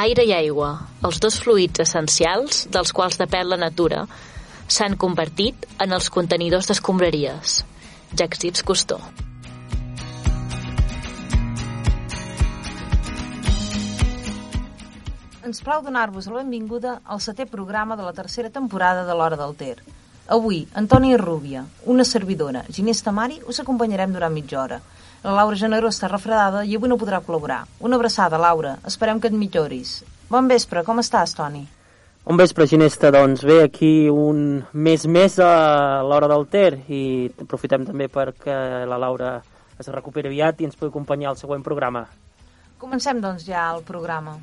Aire i aigua, els dos fluids essencials dels quals depèn la natura, s'han convertit en els contenidors d'escombraries. Jacques Cousteau. Ens plau donar-vos la benvinguda al setè programa de la tercera temporada de l'Hora del Ter. Avui, Antònia Rúbia, una servidora, Ginés Tamari, us acompanyarem durant mitja hora. La Laura Generó està refredada i avui no podrà col·laborar. Una abraçada, Laura. Esperem que et milloris. Bon vespre, com estàs, Toni? Un vespre, Ginesta, doncs bé, aquí un mes més a l'hora del Ter i aprofitem també perquè la Laura es recuperi aviat i ens pugui acompanyar al següent programa. Comencem, doncs, ja el programa.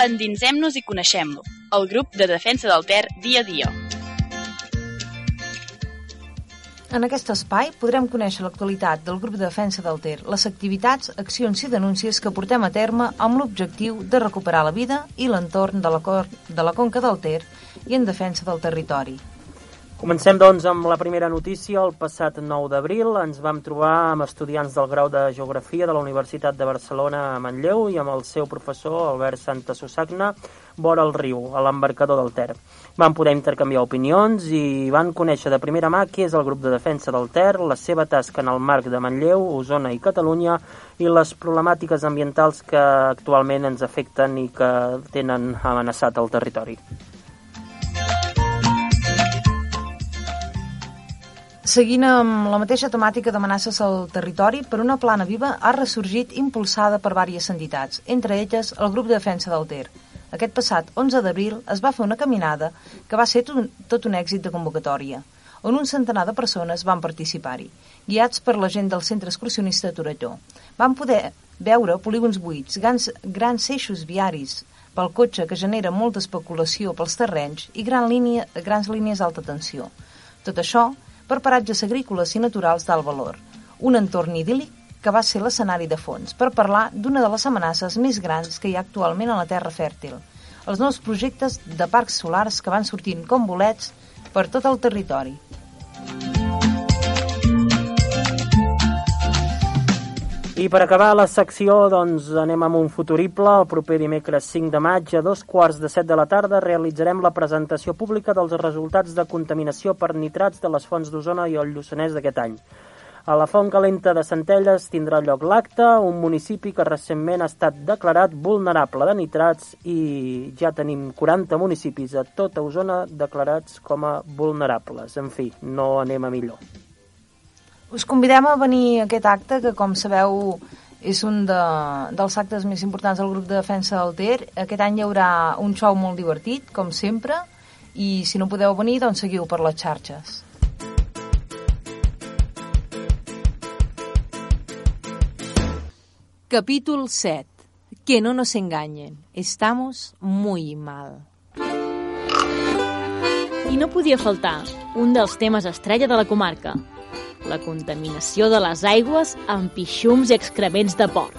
Endinsem-nos i coneixem-lo. El grup de defensa del Ter dia a dia. En aquest espai podrem conèixer l'actualitat del grup de defensa del Ter, les activitats, accions i denúncies que portem a terme amb l'objectiu de recuperar la vida i l'entorn de, la de la Conca del Ter i en defensa del territori. Comencem, doncs, amb la primera notícia. El passat 9 d'abril ens vam trobar amb estudiants del grau de Geografia de la Universitat de Barcelona a Manlleu i amb el seu professor, Albert Santa Susagna, vora el riu, a l'embarcador del Ter. Van poder intercanviar opinions i van conèixer de primera mà què és el grup de defensa del Ter, la seva tasca en el marc de Manlleu, Osona i Catalunya i les problemàtiques ambientals que actualment ens afecten i que tenen amenaçat el territori. Seguint amb la mateixa temàtica d'amenaces al territori, per una plana viva ha ressorgit impulsada per diverses entitats, entre elles el grup de defensa del Ter. Aquest passat 11 d'abril es va fer una caminada que va ser tot un, èxit de convocatòria, on un centenar de persones van participar-hi, guiats per la gent del Centre Excursionista de Torelló. Van poder veure polígons buits, grans, grans eixos viaris pel cotxe que genera molta especulació pels terrenys i gran línia, grans línies d'alta tensió. Tot això per paratges agrícoles i naturals d'alt valor, un entorn idíl·lic que va ser l'escenari de fons per parlar d'una de les amenaces més grans que hi ha actualment a la terra fèrtil, els nous projectes de parcs solars que van sortint com bolets per tot el territori. I per acabar la secció, doncs, anem amb un futurible. El proper dimecres 5 de maig, a dos quarts de set de la tarda, realitzarem la presentació pública dels resultats de contaminació per nitrats de les fonts d'Osona i el Lluçanès d'aquest any. A la Font Calenta de Centelles tindrà lloc l'acte, un municipi que recentment ha estat declarat vulnerable de nitrats i ja tenim 40 municipis a tota Osona declarats com a vulnerables. En fi, no anem a millor. Us convidem a venir a aquest acte, que com sabeu és un de, dels actes més importants del grup de defensa del Ter. Aquest any hi haurà un show molt divertit, com sempre, i si no podeu venir, doncs seguiu per les xarxes. Capítol 7. Que no nos engañen. Estamos muy mal. I no podia faltar un dels temes estrella de la comarca, la contaminació de les aigües amb pixums i excrements de porc.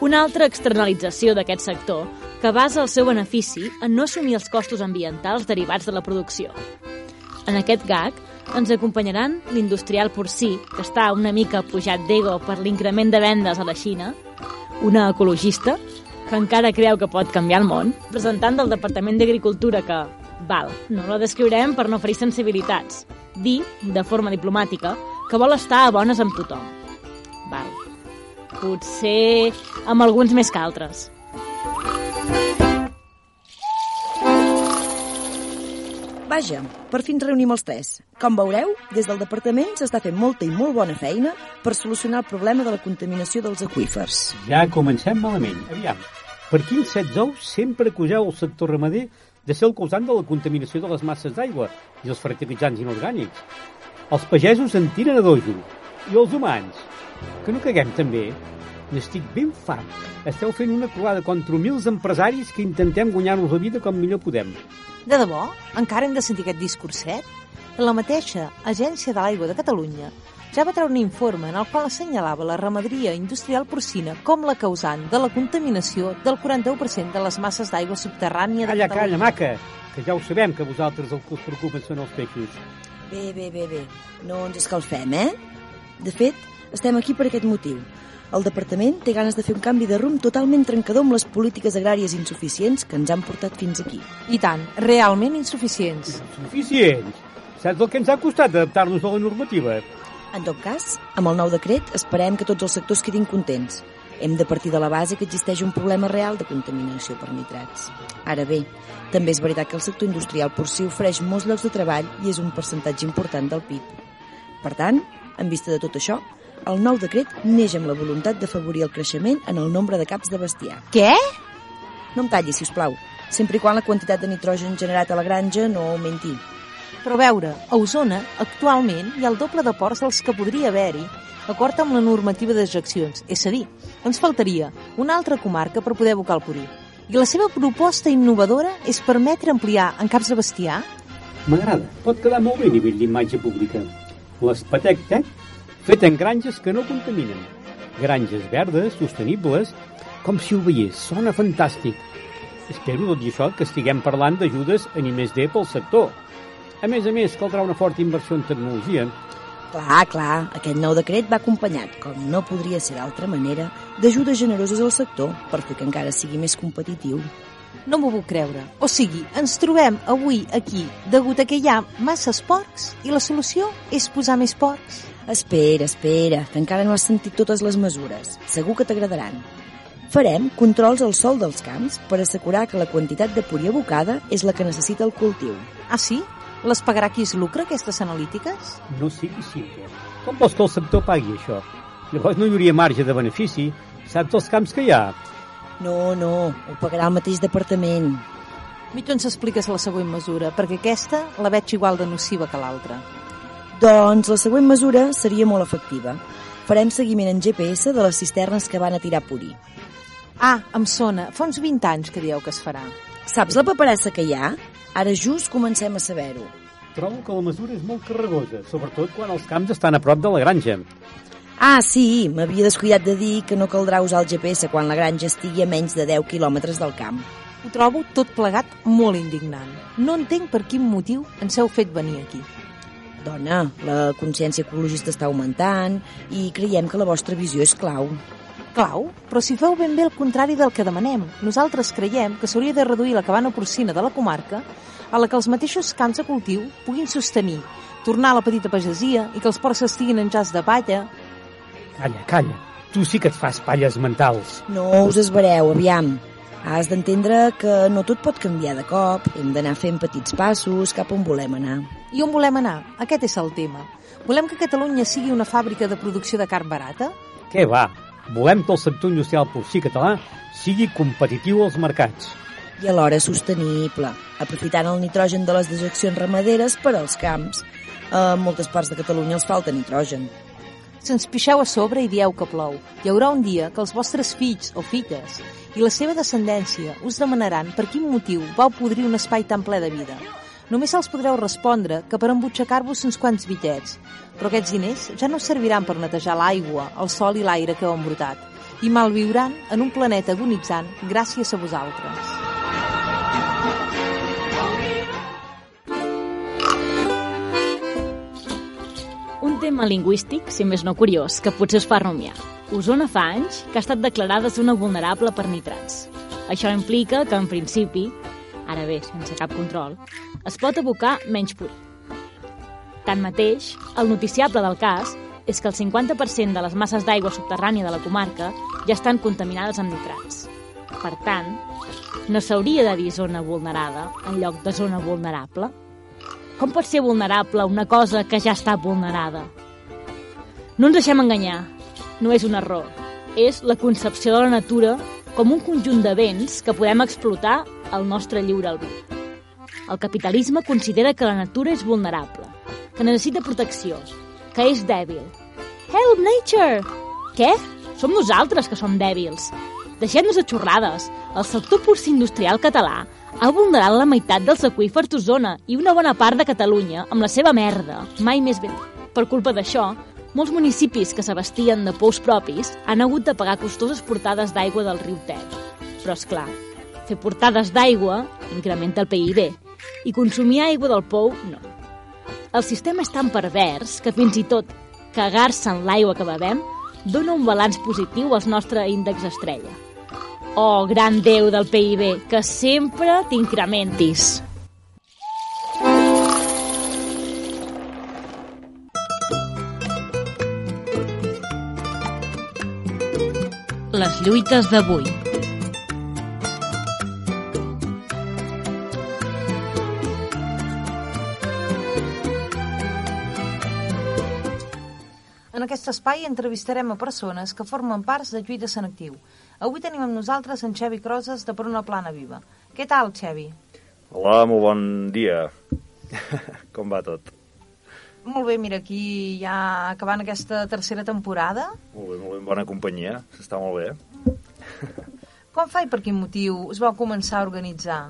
Una altra externalització d'aquest sector que basa el seu benefici en no assumir els costos ambientals derivats de la producció. En aquest gag ens acompanyaran l'industrial porcí, que està una mica pujat d'ego per l'increment de vendes a la Xina, una ecologista, que encara creu que pot canviar el món, presentant del Departament d'Agricultura que, val, no la descriurem per no ferir sensibilitats, dir, de forma diplomàtica, que vol estar a bones amb tothom. Val. Potser amb alguns més que altres. Vaja, per fi ens reunim els tres. Com veureu, des del departament s'està fent molta i molt bona feina per solucionar el problema de la contaminació dels aqüífers. Ja comencem malament. Aviam, per quins sets ous sempre acuseu el sector ramader de ser el causant de la contaminació de les masses d'aigua i els fertilitzants inorgànics? Els pagesos en tiren a dojo. I els humans? Que no caguem també? N'estic ben fart. Esteu fent una croada contra humils empresaris que intentem guanyar-nos la vida com millor podem. De debò? Encara hem de sentir aquest discurset? La mateixa Agència de l'Aigua de Catalunya ja va treure un informe en el qual assenyalava la ramaderia industrial porcina com la causant de la contaminació del 41% de les masses d'aigua subterrània de Calla, Catalunya. calla, maca, que ja ho sabem que a vosaltres el que us preocupen són els peixos. Bé, bé, bé, bé. No ens escalfem, eh? De fet, estem aquí per aquest motiu. El departament té ganes de fer un canvi de rumb totalment trencador amb les polítiques agràries insuficients que ens han portat fins aquí. I tant, realment insuficients. Suficients. Saps el que ens ha costat adaptar-nos a la normativa? En tot cas, amb el nou decret esperem que tots els sectors quedin contents. Hem de partir de la base que existeix un problema real de contaminació per nitrats. Ara bé, també és veritat que el sector industrial porcí ofereix molts llocs de treball i és un percentatge important del PIB. Per tant, en vista de tot això, el nou decret neix amb la voluntat d'afavorir el creixement en el nombre de caps de bestiar. Què? No em tallis, si us plau, sempre i quan la quantitat de nitrogen generat a la granja no augmenti. Però a veure, a Osona, actualment, hi ha el doble de ports dels que podria haver-hi, d'acord amb la normativa de dejeccions. És a dir, ens faltaria una altra comarca per poder abocar el purí. I la seva proposta innovadora és permetre ampliar en caps de bestiar? M'agrada. Pot quedar molt bé a nivell d'imatge pública. L'Espatec Tech, fet en granges que no contaminen. Granges verdes, sostenibles, com si ho veiés. Sona fantàstic. Espero, tot i això, que estiguem parlant d'ajudes en I+D pel sector. A més a més, caldrà una forta inversió en tecnologia. Clar, clar, aquest nou decret va acompanyat, com no podria ser d'altra manera, d'ajudes generoses al sector per fer que encara sigui més competitiu. No m'ho puc creure. O sigui, ens trobem avui aquí degut a que hi ha masses porcs i la solució és posar més porcs. Espera, espera, que encara no has sentit totes les mesures. Segur que t'agradaran. Farem controls al sol dels camps per assegurar que la quantitat de purí abocada és la que necessita el cultiu. Ah, sí? Les pagarà qui es lucra, aquestes analítiques? No sigui simple. Com vols que el sector pagui això? Llavors no hi hauria marge de benefici. Saps els camps que hi ha? No, no, ho pagarà el mateix departament. Millor ens expliques la següent mesura, perquè aquesta la veig igual de nociva que l'altra. Doncs la següent mesura seria molt efectiva. Farem seguiment en GPS de les cisternes que van a tirar purí. Ah, em sona. Fa uns 20 anys que dieu que es farà. Saps la paperassa que hi ha? Ara just comencem a saber-ho. Trobo que la mesura és molt carregosa, sobretot quan els camps estan a prop de la granja. Ah, sí, m'havia descuidat de dir que no caldrà usar el GPS quan la granja estigui a menys de 10 quilòmetres del camp. Ho trobo tot plegat molt indignant. No entenc per quin motiu ens heu fet venir aquí. Dona, la consciència ecologista està augmentant i creiem que la vostra visió és clau. Clau? Però si feu ben bé el contrari del que demanem. Nosaltres creiem que s'hauria de reduir la cabana porcina de la comarca a la que els mateixos camps de cultiu puguin sostenir, tornar a la petita pagesia i que els porcs estiguin en jas de palla. Calla, calla. Tu sí que et fas palles mentals. No us esvereu, aviam. Has d'entendre que no tot pot canviar de cop. Hem d'anar fent petits passos cap on volem anar. I on volem anar? Aquest és el tema. Volem que Catalunya sigui una fàbrica de producció de carn barata? Què va? Volem que el sector industrial porcí català sigui competitiu als mercats. I alhora sostenible, aprofitant el nitrogen de les dejeccions ramaderes per als camps. A moltes parts de Catalunya els falta nitrogen. Se'ns pixeu a sobre i dieu que plou. Hi haurà un dia que els vostres fills o filles i la seva descendència us demanaran per quin motiu vau podrir un espai tan ple de vida. Només els podreu respondre que per embutxacar-vos uns quants bitllets, però aquests diners ja no serviran per netejar l'aigua, el sol i l'aire que heu embrutat, i malviuran en un planeta agonitzant gràcies a vosaltres. Un tema lingüístic, si més no curiós, que potser us fa rumiar. Osona fa anys que ha estat declarada zona vulnerable per nitrats. Això implica que, en principi, ara bé, sense cap control, es pot abocar menys purí. Tanmateix, el noticiable del cas és que el 50% de les masses d'aigua subterrània de la comarca ja estan contaminades amb nitrats. Per tant, no s'hauria de dir zona vulnerada en lloc de zona vulnerable? Com pot ser vulnerable una cosa que ja està vulnerada? No ens deixem enganyar. No és un error. És la concepció de la natura com un conjunt de béns que podem explotar al nostre lliure albir. El capitalisme considera que la natura és vulnerable, que necessita protecció, que és dèbil. Help, nature! Què? Som nosaltres que som dèbils. Deixem-nos de xorrades. El sector porcí industrial català ha vulnerat la meitat dels aqüífers d'Osona i una bona part de Catalunya amb la seva merda. Mai més ben. Per culpa d'això, molts municipis que s'abastien de pous propis han hagut de pagar costoses portades d'aigua del riu Ter. Però, és clar, fer portades d'aigua incrementa el PIB i consumir aigua del pou no. El sistema és tan pervers que fins i tot cagar-se en l'aigua que bevem dona un balanç positiu al nostre índex estrella. Oh, gran Déu del PIB, que sempre t'incrementis. Les lluites d'avui. Aquest espai entrevistarem a persones que formen parts de Lluita Sant Actiu. Avui tenim amb nosaltres en Xevi Croses de Per una plana viva. Què tal, Xevi? Hola, molt bon dia. Com va tot? Molt bé, mira, aquí ja acabant aquesta tercera temporada. Molt bé, molt bé, en bona companyia, s'està molt bé. Com fa i per quin motiu es va començar a organitzar?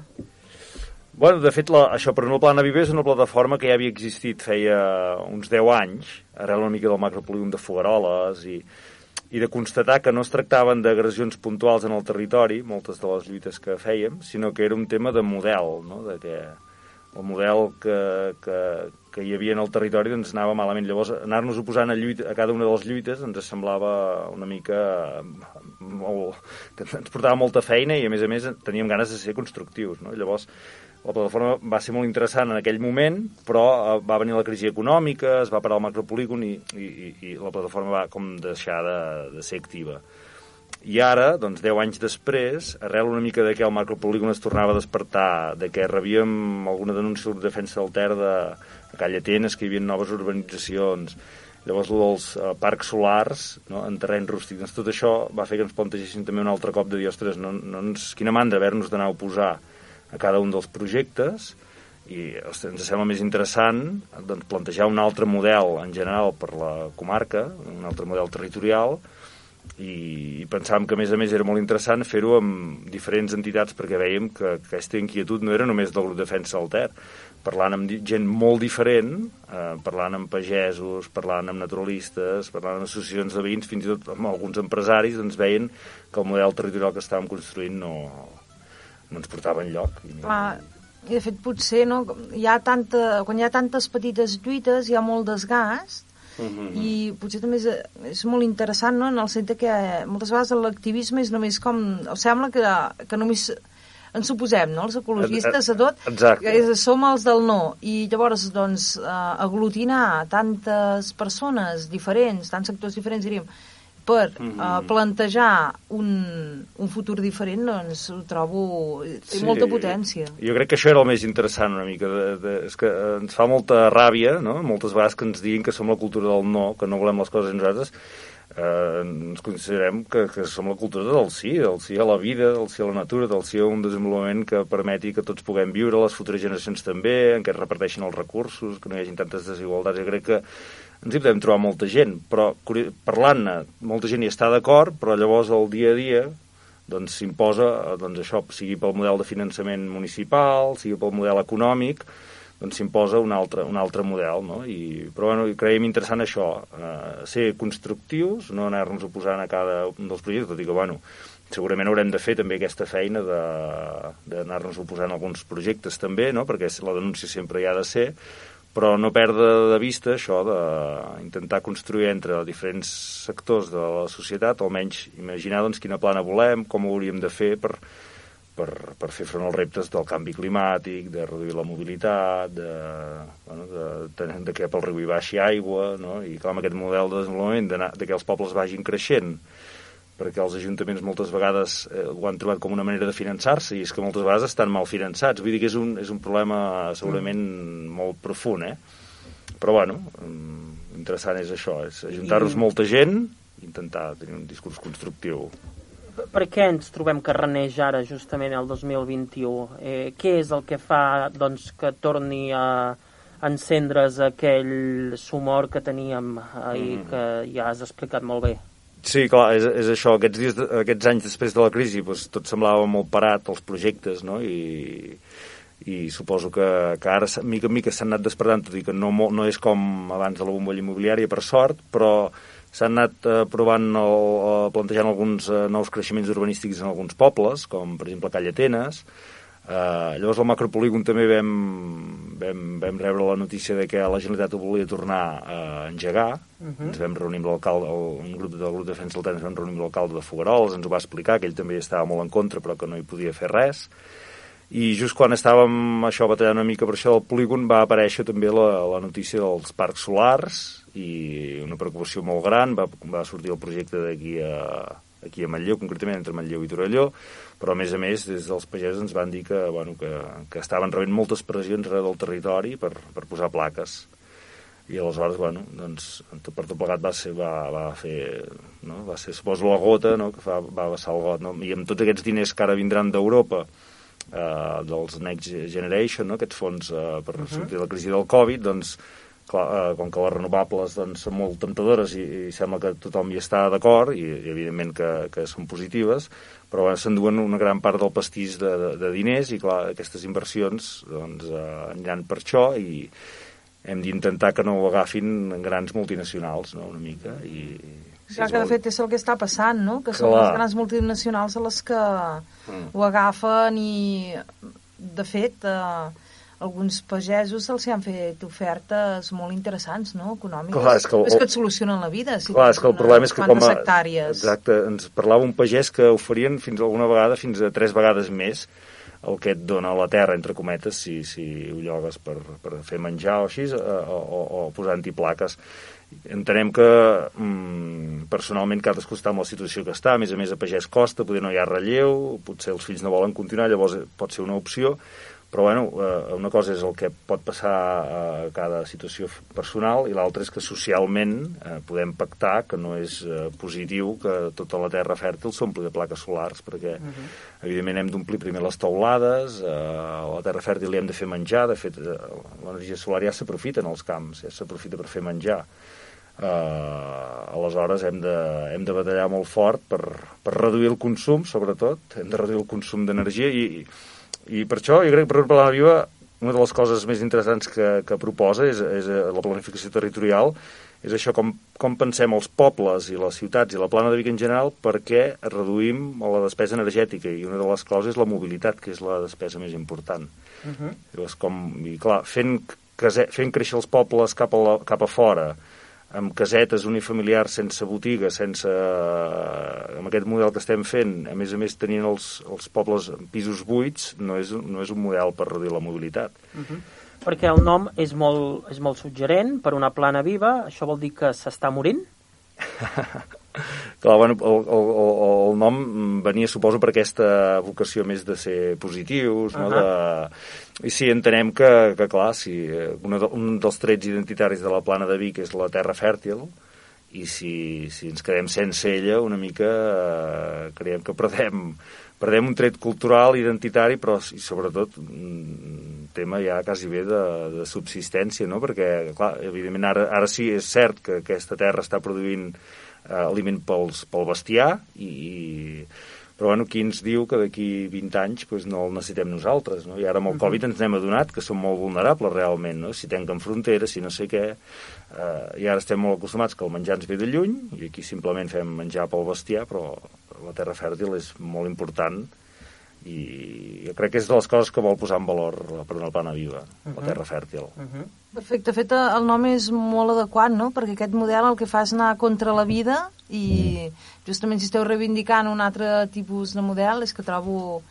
Bueno, de fet, la, això per una plana viva és una plataforma que ja havia existit feia uns 10 anys, arrel una mica del macropolígon de Fogaroles i, i de constatar que no es tractaven d'agressions puntuals en el territori, moltes de les lluites que fèiem, sinó que era un tema de model, no? de que el model que, que, que hi havia en el territori doncs anava malament. Llavors, anar-nos oposant a, lluita, a cada una de les lluites ens semblava una mica... Molt, ens portava molta feina i, a més a més, teníem ganes de ser constructius. No? Llavors, la plataforma va ser molt interessant en aquell moment, però eh, va venir la crisi econòmica, es va parar el macropolígon i, i, i la plataforma va com deixar de, de ser activa. I ara, doncs, 10 anys després, arrel una mica de que el macropolígon es tornava a despertar, de que rebíem alguna denúncia de defensa del Ter de, Calla Atenes, que hi havia noves urbanitzacions, llavors el dels uh, parcs solars no, en terreny rústic, doncs tot això va fer que ens plantegessin també un altre cop de dir, ostres, no, no ens, quina mandra haver-nos d'anar a oposar a cada un dels projectes i ens sembla més interessant doncs, plantejar un altre model en general per la comarca, un altre model territorial i pensàvem que a més a més era molt interessant fer-ho amb diferents entitats perquè veiem que aquesta inquietud no era només del grup Defensa del Ter, parlant amb gent molt diferent, eh, parlant amb pagesos, parlant amb naturalistes, parlant amb associacions de veïns, fins i tot amb alguns empresaris, doncs veien que el model territorial que estàvem construint no, no ens portava enlloc. I, Clar, i de fet potser no, hi ha tanta, quan hi ha tantes petites lluites hi ha molt desgast uh -huh. i potser també és, és molt interessant no? en el sentit que moltes vegades l'activisme és només com... sembla que, que només ens suposem, no?, els ecologistes a tot, Exacte. que som els del no, i llavors, doncs, eh, aglutinar tantes persones diferents, tants sectors diferents, diríem, per mm -hmm. uh, plantejar un, un futur diferent, doncs ho trobo... té sí, molta potència. Jo crec que això era el més interessant una mica. De, de, és que ens fa molta ràbia, no?, moltes vegades que ens diguin que som la cultura del no, que no volem les coses nosaltres, eh, ens considerem que, que som la cultura del sí, del sí a la vida, del sí a la natura, del sí a un desenvolupament que permeti que tots puguem viure, les futures generacions també, en què es reparteixin els recursos, que no hi hagi tantes desigualtats. Jo crec que ens hi podem trobar molta gent, però parlant-ne, molta gent hi està d'acord, però llavors el dia a dia doncs s'imposa, doncs això, sigui pel model de finançament municipal, sigui pel model econòmic, doncs s'imposa un altre, un altre model, no? I, però bueno, creiem interessant això, eh, ser constructius, no anar-nos oposant a cada un dels projectes, tot i que, bueno, segurament haurem de fer també aquesta feina d'anar-nos oposant a alguns projectes també, no? perquè la denúncia sempre hi ha de ser, però no perdre de vista això d'intentar construir entre diferents sectors de la societat, almenys imaginar doncs, quina plana volem, com ho hauríem de fer per, per, per fer front als reptes del canvi climàtic, de reduir la mobilitat, de, bueno, de, de, de que pel riu hi baixi aigua, no? i clar, amb aquest model de desenvolupament de, que els pobles vagin creixent, perquè els ajuntaments moltes vegades eh, ho han trobat com una manera de finançar-se i és que moltes vegades estan mal finançats. Vull dir que és un, és un problema segurament mm. molt profund, eh? Però, bueno, mm, interessant és això, és ajuntar-nos I... molta gent i intentar tenir un discurs constructiu. Per què ens trobem que reneix ara, justament, el 2021? Eh, què és el que fa doncs, que torni a encendre's aquell sumor que teníem ahir, mm. que ja has explicat molt bé? Sí, clar, és, és això. Aquests, dies, aquests anys després de la crisi doncs, tot semblava molt parat, els projectes, no? I, i suposo que, que ara mica en mica s'han anat despertant, tot i que no, no és com abans de la bombolla immobiliària, per sort, però s'han anat eh, provant, el, eh, plantejant alguns eh, nous creixements urbanístics en alguns pobles, com per exemple Calla Atenes, Uh, llavors al macropolígon també vam, vam, vam rebre la notícia de que la Generalitat ho volia tornar a engegar. Uh -huh. Ens vam reunir amb l'alcalde, un grup del grup de defensa del temps, ens vam reunir amb l'alcalde de Fogarols, ens ho va explicar, que ell també estava molt en contra, però que no hi podia fer res. I just quan estàvem això batallant una mica per això del polígon va aparèixer també la, la notícia dels parcs solars i una preocupació molt gran, va, va sortir el projecte d'aquí a, aquí a Manlleu, concretament entre Manlleu i Torelló, però a més a més des dels pagesos ens van dir que, bueno, que, que estaven rebent moltes pressions arreu del territori per, per posar plaques i aleshores, bueno, doncs, tot per tot plegat va, ser, va, va fer, no? va ser, suposo, la gota no? que fa, va vessar el got, no? i amb tots aquests diners que ara vindran d'Europa, eh, dels Next Generation, no? aquests fons eh, per uh -huh. sortir de la crisi del Covid, doncs, clar, eh, com que les renovables doncs, són molt temptadores i, i sembla que tothom hi està d'acord, i, i evidentment que, que són positives, però bueno, s'enduen una gran part del pastís de, de, de diners i clar, aquestes inversions doncs, eh, aniran per això i hem d'intentar que no ho agafin grans multinacionals, no?, una mica, i, si Clar, que de fet és el que està passant, no? Que són les grans multinacionals a les que mm. ho agafen i, de fet, eh, alguns pagesos se'ls han fet ofertes molt interessants, no?, econòmiques. Clar, és que, és que et solucionen la vida, si clar, és que el problema és que com a, hectàrees. Exacte, ens parlava un pagès que oferien fins alguna vegada, fins a tres vegades més, el que et dona la terra, entre cometes, si, si ho llogues per, per fer menjar o així, o, o, o posar-hi plaques. Entenem que mm, personalment cadascú està en la situació que està, a més a més a pagès costa, poder no hi ha relleu, potser els fills no volen continuar, llavors pot ser una opció, però bueno, eh, una cosa és el que pot passar a cada situació personal i l'altra és que socialment eh, podem pactar que no és eh, positiu que tota la terra fèrtil s'ompli de plaques solars perquè uh -huh. evidentment hem d'omplir primer les taulades eh, a la terra fèrtil li hem de fer menjar de fet eh, l'energia solar ja s'aprofita en els camps ja s'aprofita per fer menjar Uh, aleshores hem de, hem de batallar molt fort per, per reduir el consum, sobretot, hem de reduir el consum d'energia i, i per això jo crec que per exemple la Viva una de les coses més interessants que, que proposa és, és eh, la planificació territorial, és això, com, com pensem els pobles i les ciutats i la plana de Vic en general perquè reduïm la despesa energètica i una de les claus és la mobilitat, que és la despesa més important. Uh -huh. Llavors, com, I clar, fent, fent créixer els pobles cap a, la, cap a fora, amb casetes unifamiliars sense botiga, sense, eh, amb aquest model que estem fent, a més a més tenint els, els pobles pisos buits, no és, no és un model per reduir la mobilitat. Uh -huh. Perquè el nom és molt, és molt suggerent per una plana viva, això vol dir que s'està morint? Clar, bueno, el, el, el, el nom venia, suposo, per aquesta vocació més de ser positius, no? Uh -huh. de i sí, entenem que, que clar, si eh, una de, un dels trets identitaris de la plana de Vic és la terra fèrtil, i si, si ens quedem sense ella, una mica eh, creiem que perdem, perdem un tret cultural, identitari, però i sobretot un tema ja quasi bé de, de subsistència, no? perquè, clar, evidentment ara, ara sí és cert que aquesta terra està produint eh, aliment pels, pel bestiar i, i però bueno, qui ens diu que d'aquí 20 anys pues, no el necessitem nosaltres, no? I ara amb el Covid ens n'hem adonat que som molt vulnerables realment, no? Si tanquen fronteres, si no sé què, eh, i ara estem molt acostumats que el menjar ens ve de lluny, i aquí simplement fem menjar pel bestiar, però la terra fèrtil és molt important i jo crec que és de les coses que vol posar en valor per una plana viva, uh -huh. la terra fèrtil. Uh -huh. Perfecte, fet el nom és molt adequat, no? Perquè aquest model el que fa és anar contra la vida i mm. justament si esteu reivindicant un altre tipus de model és que trobo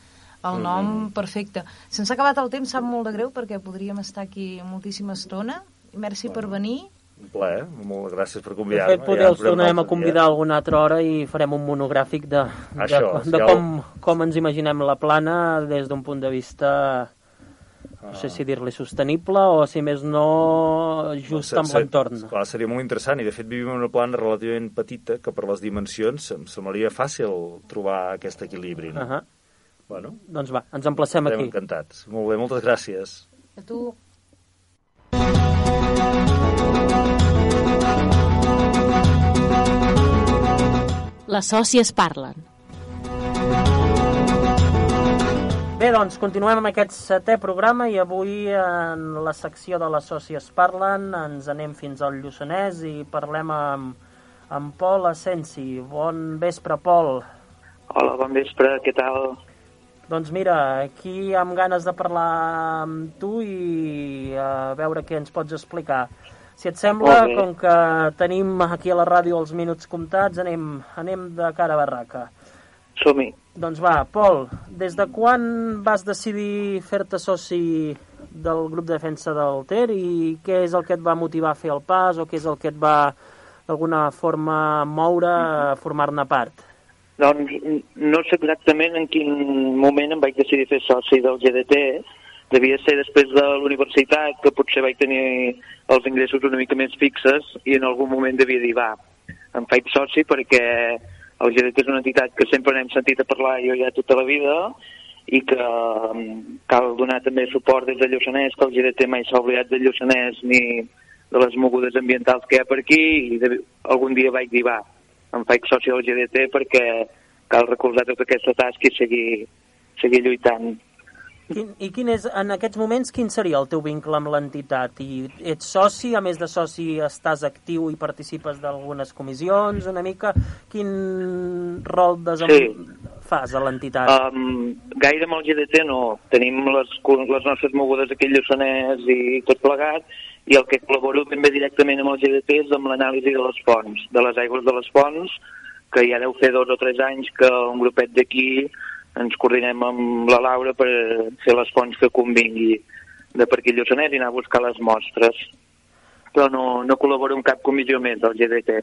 el nom mm -hmm. perfecte. Se'ns ha acabat el temps, sap molt de greu, perquè podríem estar aquí moltíssima estona. Merci bueno. per venir. Un plaer, moltes gràcies per convidar-me. De fet, potser els tornarem a convidar alguna altra hora i farem un monogràfic de, de, Això, de, de com, com ens imaginem la plana des d'un punt de vista no sé si dir-li sostenible o, si més no, just no, amb l'entorn. Clar, seria molt interessant i, de fet, vivim en una plana relativament petita que per les dimensions em semblaria fàcil trobar aquest equilibri. No? Uh -huh. bueno, doncs va, ens emplacem aquí. Estem encantats. Molt bé, moltes gràcies. A tu. Les sòcies parlen. Bé, doncs, continuem amb aquest setè programa i avui en la secció de les sòcies parlen ens anem fins al Lluçanès i parlem amb, amb Pol Asensi. Bon vespre, Pol. Hola, bon vespre, què tal? Doncs mira, aquí amb ganes de parlar amb tu i a veure què ens pots explicar. Si et sembla, com que tenim aquí a la ràdio els minuts comptats, anem, anem de cara a barraca. Som-hi. Doncs va, Pol, des de quan vas decidir fer-te soci del grup de defensa del Ter i què és el que et va motivar a fer el pas o què és el que et va d'alguna forma moure a formar-ne part? Doncs no sé exactament en quin moment em vaig decidir fer soci del GDT. Devia ser després de la universitat, que potser vaig tenir els ingressos una mica més fixes i en algun moment devia dir, va, em faig soci perquè el GDT és una entitat que sempre n'hem sentit a parlar jo ja tota la vida i que mm, cal donar també suport des de Lluçanès, que el GDT mai s'ha oblidat de Lluçanès ni de les mogudes ambientals que hi ha per aquí i de, algun dia vaig dir, va, em faig soci del GDT perquè cal recolzar tota aquesta tasca i seguir, seguir lluitant. Quin, I quin és, en aquests moments, quin seria el teu vincle amb l'entitat? I ets soci, a més de soci estàs actiu i participes d'algunes comissions, una mica? Quin rol desem... Sí. fas a l'entitat? Um, gaire amb el GDT no. Tenim les, les nostres mogudes aquí Lluçanès i tot plegat, i el que col·laboro ben bé directament amb el GDT és amb l'anàlisi de les fonts, de les aigües de les fonts, que ja deu fer dos o tres anys que un grupet d'aquí ens coordinem amb la Laura per fer les fonts que convingui de per aquí a Lluçanès i anar a buscar les mostres. Però no, no col·laboro en cap comissió més del GDT.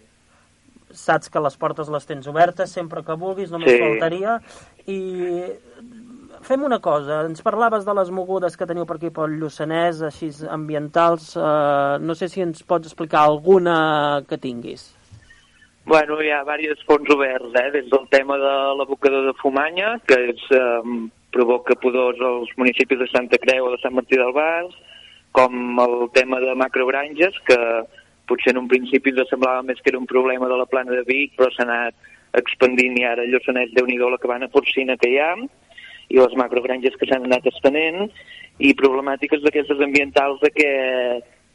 Saps que les portes les tens obertes sempre que vulguis, només Sí. faltaria. I fem una cosa, ens parlaves de les mogudes que teniu per aquí pel Lluçanès, així ambientals, eh, no sé si ens pots explicar alguna que tinguis. Bueno, hi ha diversos fons oberts, eh? des del tema de l'abocador de Fumanya, que és, eh, provoca pudors als municipis de Santa Creu o de Sant Martí del Bas, com el tema de macrogranges, que potser en un principi ens semblava més que era un problema de la plana de Vic, però s'ha anat expandint i ara a Lluçanès, déu nhi la cabana porcina que hi ha, i les macrogranges que s'han anat estenent, i problemàtiques d'aquestes ambientals de que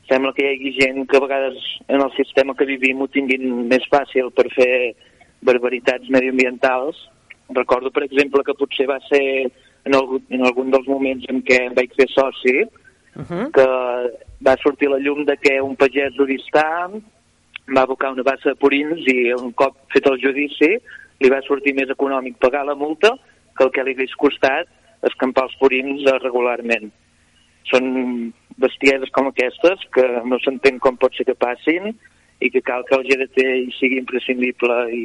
sembla que hi hagi gent que a vegades en el sistema que vivim ho tinguin més fàcil per fer barbaritats medioambientals. Recordo, per exemple, que potser va ser en algun, en algun dels moments en què em vaig fer soci, Uh -huh. que va sortir la llum de que un pagès d'Oristà va abocar una bassa de purins i un cop fet el judici li va sortir més econòmic pagar la multa que el que li hagués costat escampar els purins regularment. Són bestieses com aquestes que no s'entén com pot ser que passin i que cal que el GDT hi sigui imprescindible i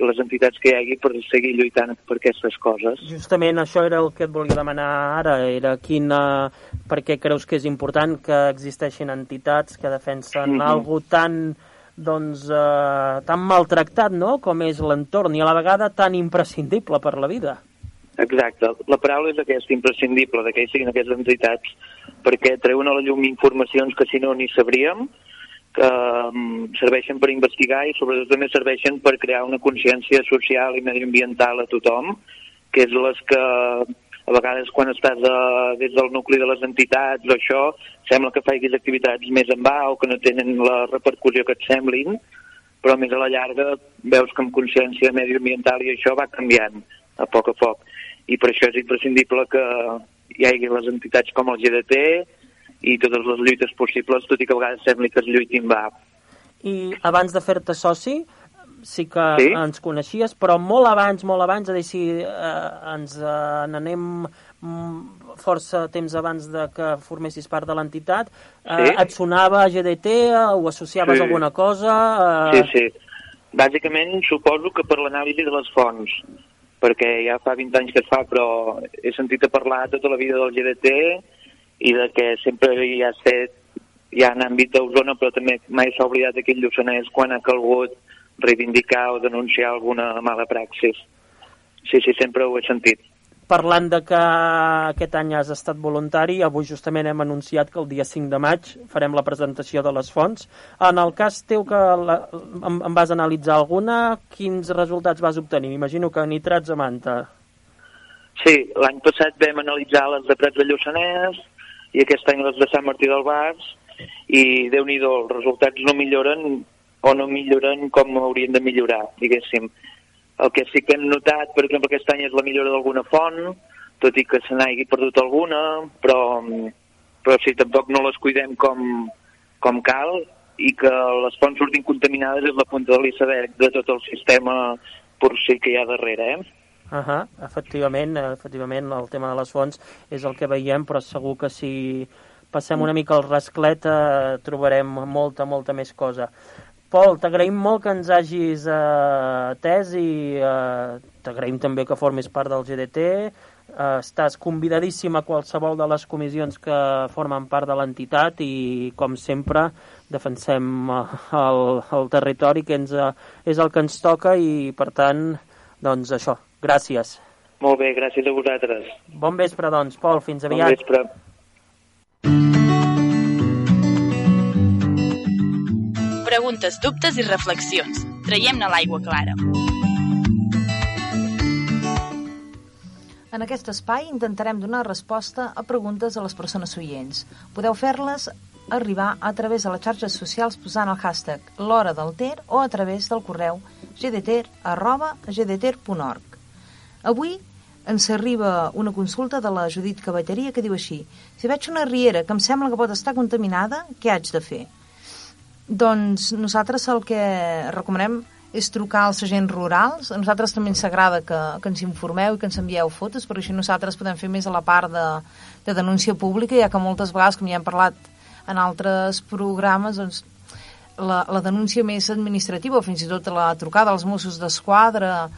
les entitats que hi hagi per seguir lluitant per aquestes coses. Justament això era el que et volia demanar ara, era quina, per què creus que és important que existeixin entitats que defensen mm. -hmm. algo tan doncs, eh, tan maltractat no? com és l'entorn i a la vegada tan imprescindible per la vida. Exacte. La paraula és aquesta, imprescindible, que hi siguin aquestes entitats, perquè treuen a la llum informacions que si no ni sabríem, que um, serveixen per investigar i sobretot també serveixen per crear una consciència social i medioambiental a tothom, que és les que a vegades quan estàs a, des del nucli de les entitats o això, sembla que facis activitats més en va o que no tenen la repercussió que et semblin, però més a la llarga veus que amb consciència medioambiental i això va canviant a poc a poc. I per això és imprescindible que hi hagi les entitats com el GDT i totes les lluites possibles, tot i que a vegades sembli que es lluitin va. I abans de fer-te soci, sí que Sí? ens coneixies, però molt abans, molt abans, és a dir, si eh, ens eh, n'anem mm, força temps abans de que formessis part de l'entitat, eh, Sí. et sonava GDT, eh, ho associaves Sí. a alguna cosa? Sí, Eh, sí. Bàsicament suposo que per l'anàlisi de les fonts, perquè ja fa 20 anys que es fa, però he sentit a parlar tota la vida del GDT i de que sempre hi ha estat ja en àmbit d'Osona, però també mai s'ha oblidat d'aquell Lluçanès quan ha calgut reivindicar o denunciar alguna mala praxis. Sí, sí, sempre ho he sentit. Parlant de que aquest any has estat voluntari, avui justament hem anunciat que el dia 5 de maig farem la presentació de les fonts. En el cas teu que la, en, en vas analitzar alguna, quins resultats vas obtenir? M'imagino que nitrats a manta. Sí, l'any passat vam analitzar les de Prats de Lluçanès i aquest any les de Sant Martí del Bas i déu nhi els resultats no milloren o no milloren com haurien de millorar, diguéssim. El que sí que hem notat, per exemple, aquest any és la millora d'alguna font, tot i que se n'hagi perdut alguna, però, però si tampoc no les cuidem com, com cal i que les fonts surtin contaminades és la punta de l'iceberg de tot el sistema porcí que hi ha darrere, eh? Uh -huh. efectivament, efectivament, el tema de les fonts és el que veiem, però segur que si passem una mica el rasclet eh, trobarem molta, molta més cosa. Pol, t'agraïm molt que ens hagis eh, atès i eh, t'agraïm també que formis part del GDT. Eh, estàs convidadíssim a qualsevol de les comissions que formen part de l'entitat i, com sempre, defensem el, el territori que ens, és el que ens toca i, per tant, doncs això, gràcies. Molt bé, gràcies a vosaltres. Bon vespre, doncs, Pol, fins aviat. Bon vespre. Preguntes, dubtes i reflexions. Traiem-ne l'aigua clara. En aquest espai intentarem donar resposta a preguntes a les persones oients. Podeu fer-les arribar a través de les xarxes socials posant el hashtag l'hora del Ter o a través del correu gdter arroba gdter.org. Avui ens arriba una consulta de la Judit Cavalleria que diu així Si veig una riera que em sembla que pot estar contaminada, què haig de fer? Doncs nosaltres el que recomanem és trucar als agents rurals. A nosaltres també ens agrada que, que ens informeu i que ens envieu fotos, perquè així nosaltres podem fer més a la part de, de denúncia pública, ja que moltes vegades, com ja hem parlat en altres programes, doncs, la, la denúncia més administrativa, fins i tot la trucada als Mossos d'Esquadra,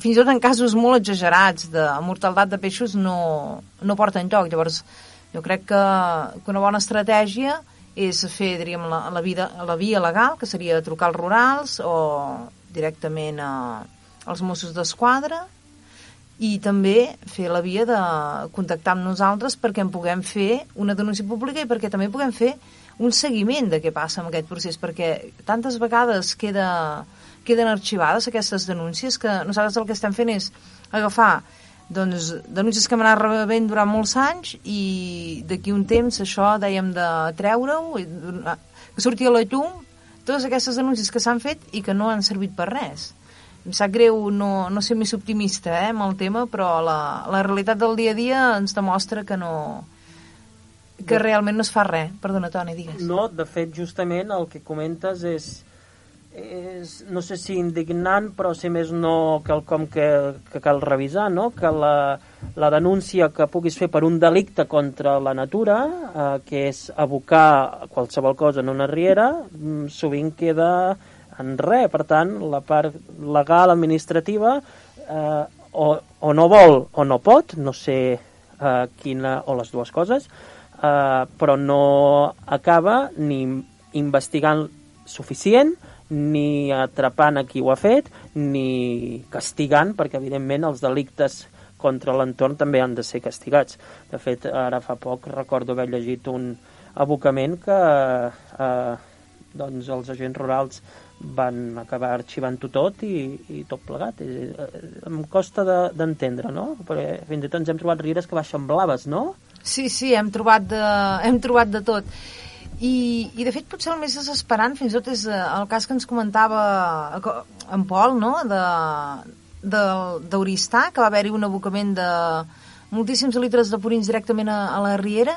fins i tot en casos molt exagerats de mortalitat de peixos no, no porten lloc. Llavors, jo crec que, que una bona estratègia és fer, diríem, la, la, vida, la via legal, que seria trucar als rurals o directament a, als Mossos d'Esquadra i també fer la via de contactar amb nosaltres perquè en puguem fer una denúncia pública i perquè també puguem fer un seguiment de què passa amb aquest procés, perquè tantes vegades queda, queden arxivades aquestes denúncies que nosaltres el que estem fent és agafar doncs, denúncies que hem anat rebent durant molts anys i d'aquí un temps això dèiem de treure-ho, que surti a la llum totes aquestes denúncies que s'han fet i que no han servit per res. Em sap greu no, no ser més optimista eh, amb el tema, però la, la realitat del dia a dia ens demostra que no que realment no es fa res. Perdona, Toni, digues. No, de fet, justament el que comentes és és, no sé si indignant, però si més no quelcom que, que cal revisar, no? que la, la denúncia que puguis fer per un delicte contra la natura, eh, que és abocar qualsevol cosa en una riera, mm, sovint queda en res. Per tant, la part legal, administrativa, eh, o, o no vol o no pot, no sé eh, quina, o les dues coses, eh, però no acaba ni investigant suficient, ni atrapant a qui ho ha fet, ni castigant, perquè evidentment els delictes contra l'entorn també han de ser castigats. De fet, ara fa poc recordo haver llegit un abocament que eh, doncs els agents rurals van acabar arxivant-ho tot i, i tot plegat. I, eh, em costa d'entendre, de, no? Perquè fins i tot ens hem trobat rieres que baixen blaves, no? Sí, sí, hem trobat de, hem trobat de tot. I, I, de fet, potser el més desesperant, fins i tot, és eh, el cas que ens comentava en Pol, no?, d'Oristà, que va haver-hi un abocament de moltíssims litres de purins directament a, a la riera.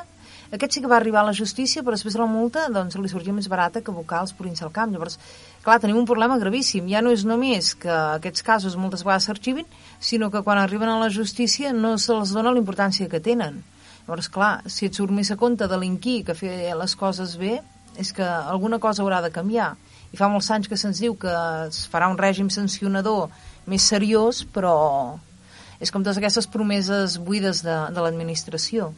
Aquest sí que va arribar a la justícia, però després de la multa doncs, li sortia més barata que abocar els purins al camp. Llavors, clar, tenim un problema gravíssim. Ja no és només que aquests casos moltes vegades s'arxivin, sinó que quan arriben a la justícia no se'ls dona la importància que tenen. Llavors, clar, si et surt més a compte delinquir que fer les coses bé, és que alguna cosa haurà de canviar. I fa molts anys que se'ns diu que es farà un règim sancionador més seriós, però és com totes aquestes promeses buides de, de l'administració.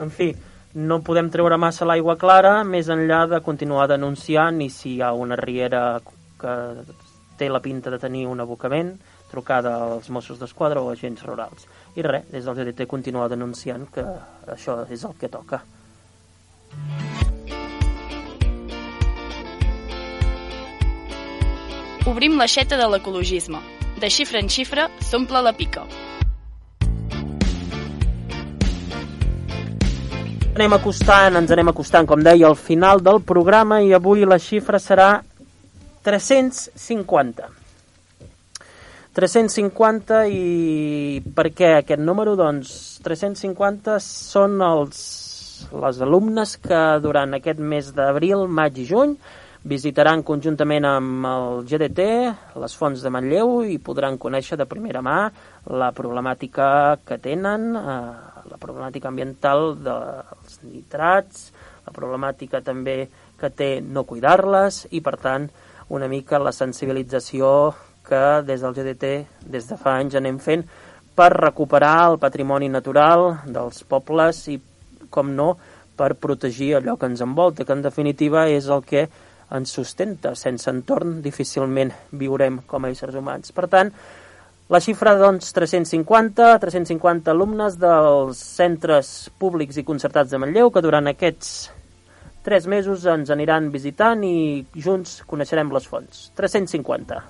En fi, no podem treure massa l'aigua clara més enllà de continuar denunciant i si hi ha una riera que té la pinta de tenir un abocament, trucada als Mossos d'Esquadra o agents rurals. I res, des del GDT continua denunciant que això és el que toca. Obrim l'aixeta de l'ecologisme. De xifra en xifra s'omple la pica. Anem acostant, ens anem acostant, com deia, al final del programa i avui la xifra serà 350. 350 i per què aquest número? Doncs 350 són els, les alumnes que durant aquest mes d'abril, maig i juny visitaran conjuntament amb el GDT les fonts de Manlleu i podran conèixer de primera mà la problemàtica que tenen, eh, la problemàtica ambiental dels nitrats, la problemàtica també que té no cuidar-les i, per tant, una mica la sensibilització que des del GDT des de fa anys anem fent per recuperar el patrimoni natural dels pobles i, com no, per protegir allò que ens envolta, que en definitiva és el que ens sustenta. Sense entorn difícilment viurem com a éssers humans. Per tant, la xifra, doncs, 350, 350 alumnes dels centres públics i concertats de Manlleu que durant aquests tres mesos ens aniran visitant i junts coneixerem les fonts. 350.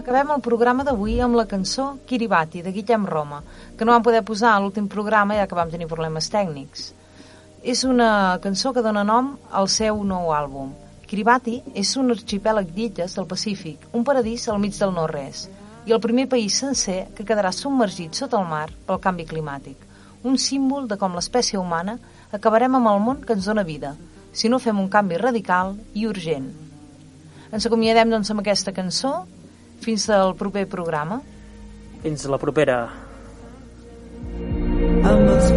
Acabem el programa d'avui amb la cançó Kiribati, de Guillem Roma, que no vam poder posar a l'últim programa ja que vam tenir problemes tècnics. És una cançó que dona nom al seu nou àlbum. Kiribati és un arxipèlag d'illes del Pacífic, un paradís al mig del no-res, i el primer país sencer que quedarà submergit sota el mar pel canvi climàtic. Un símbol de com l'espècie humana acabarem amb el món que ens dona vida, si no fem un canvi radical i urgent. Ens acomiadem doncs amb aquesta cançó fins al proper programa. Fins la propera. Amb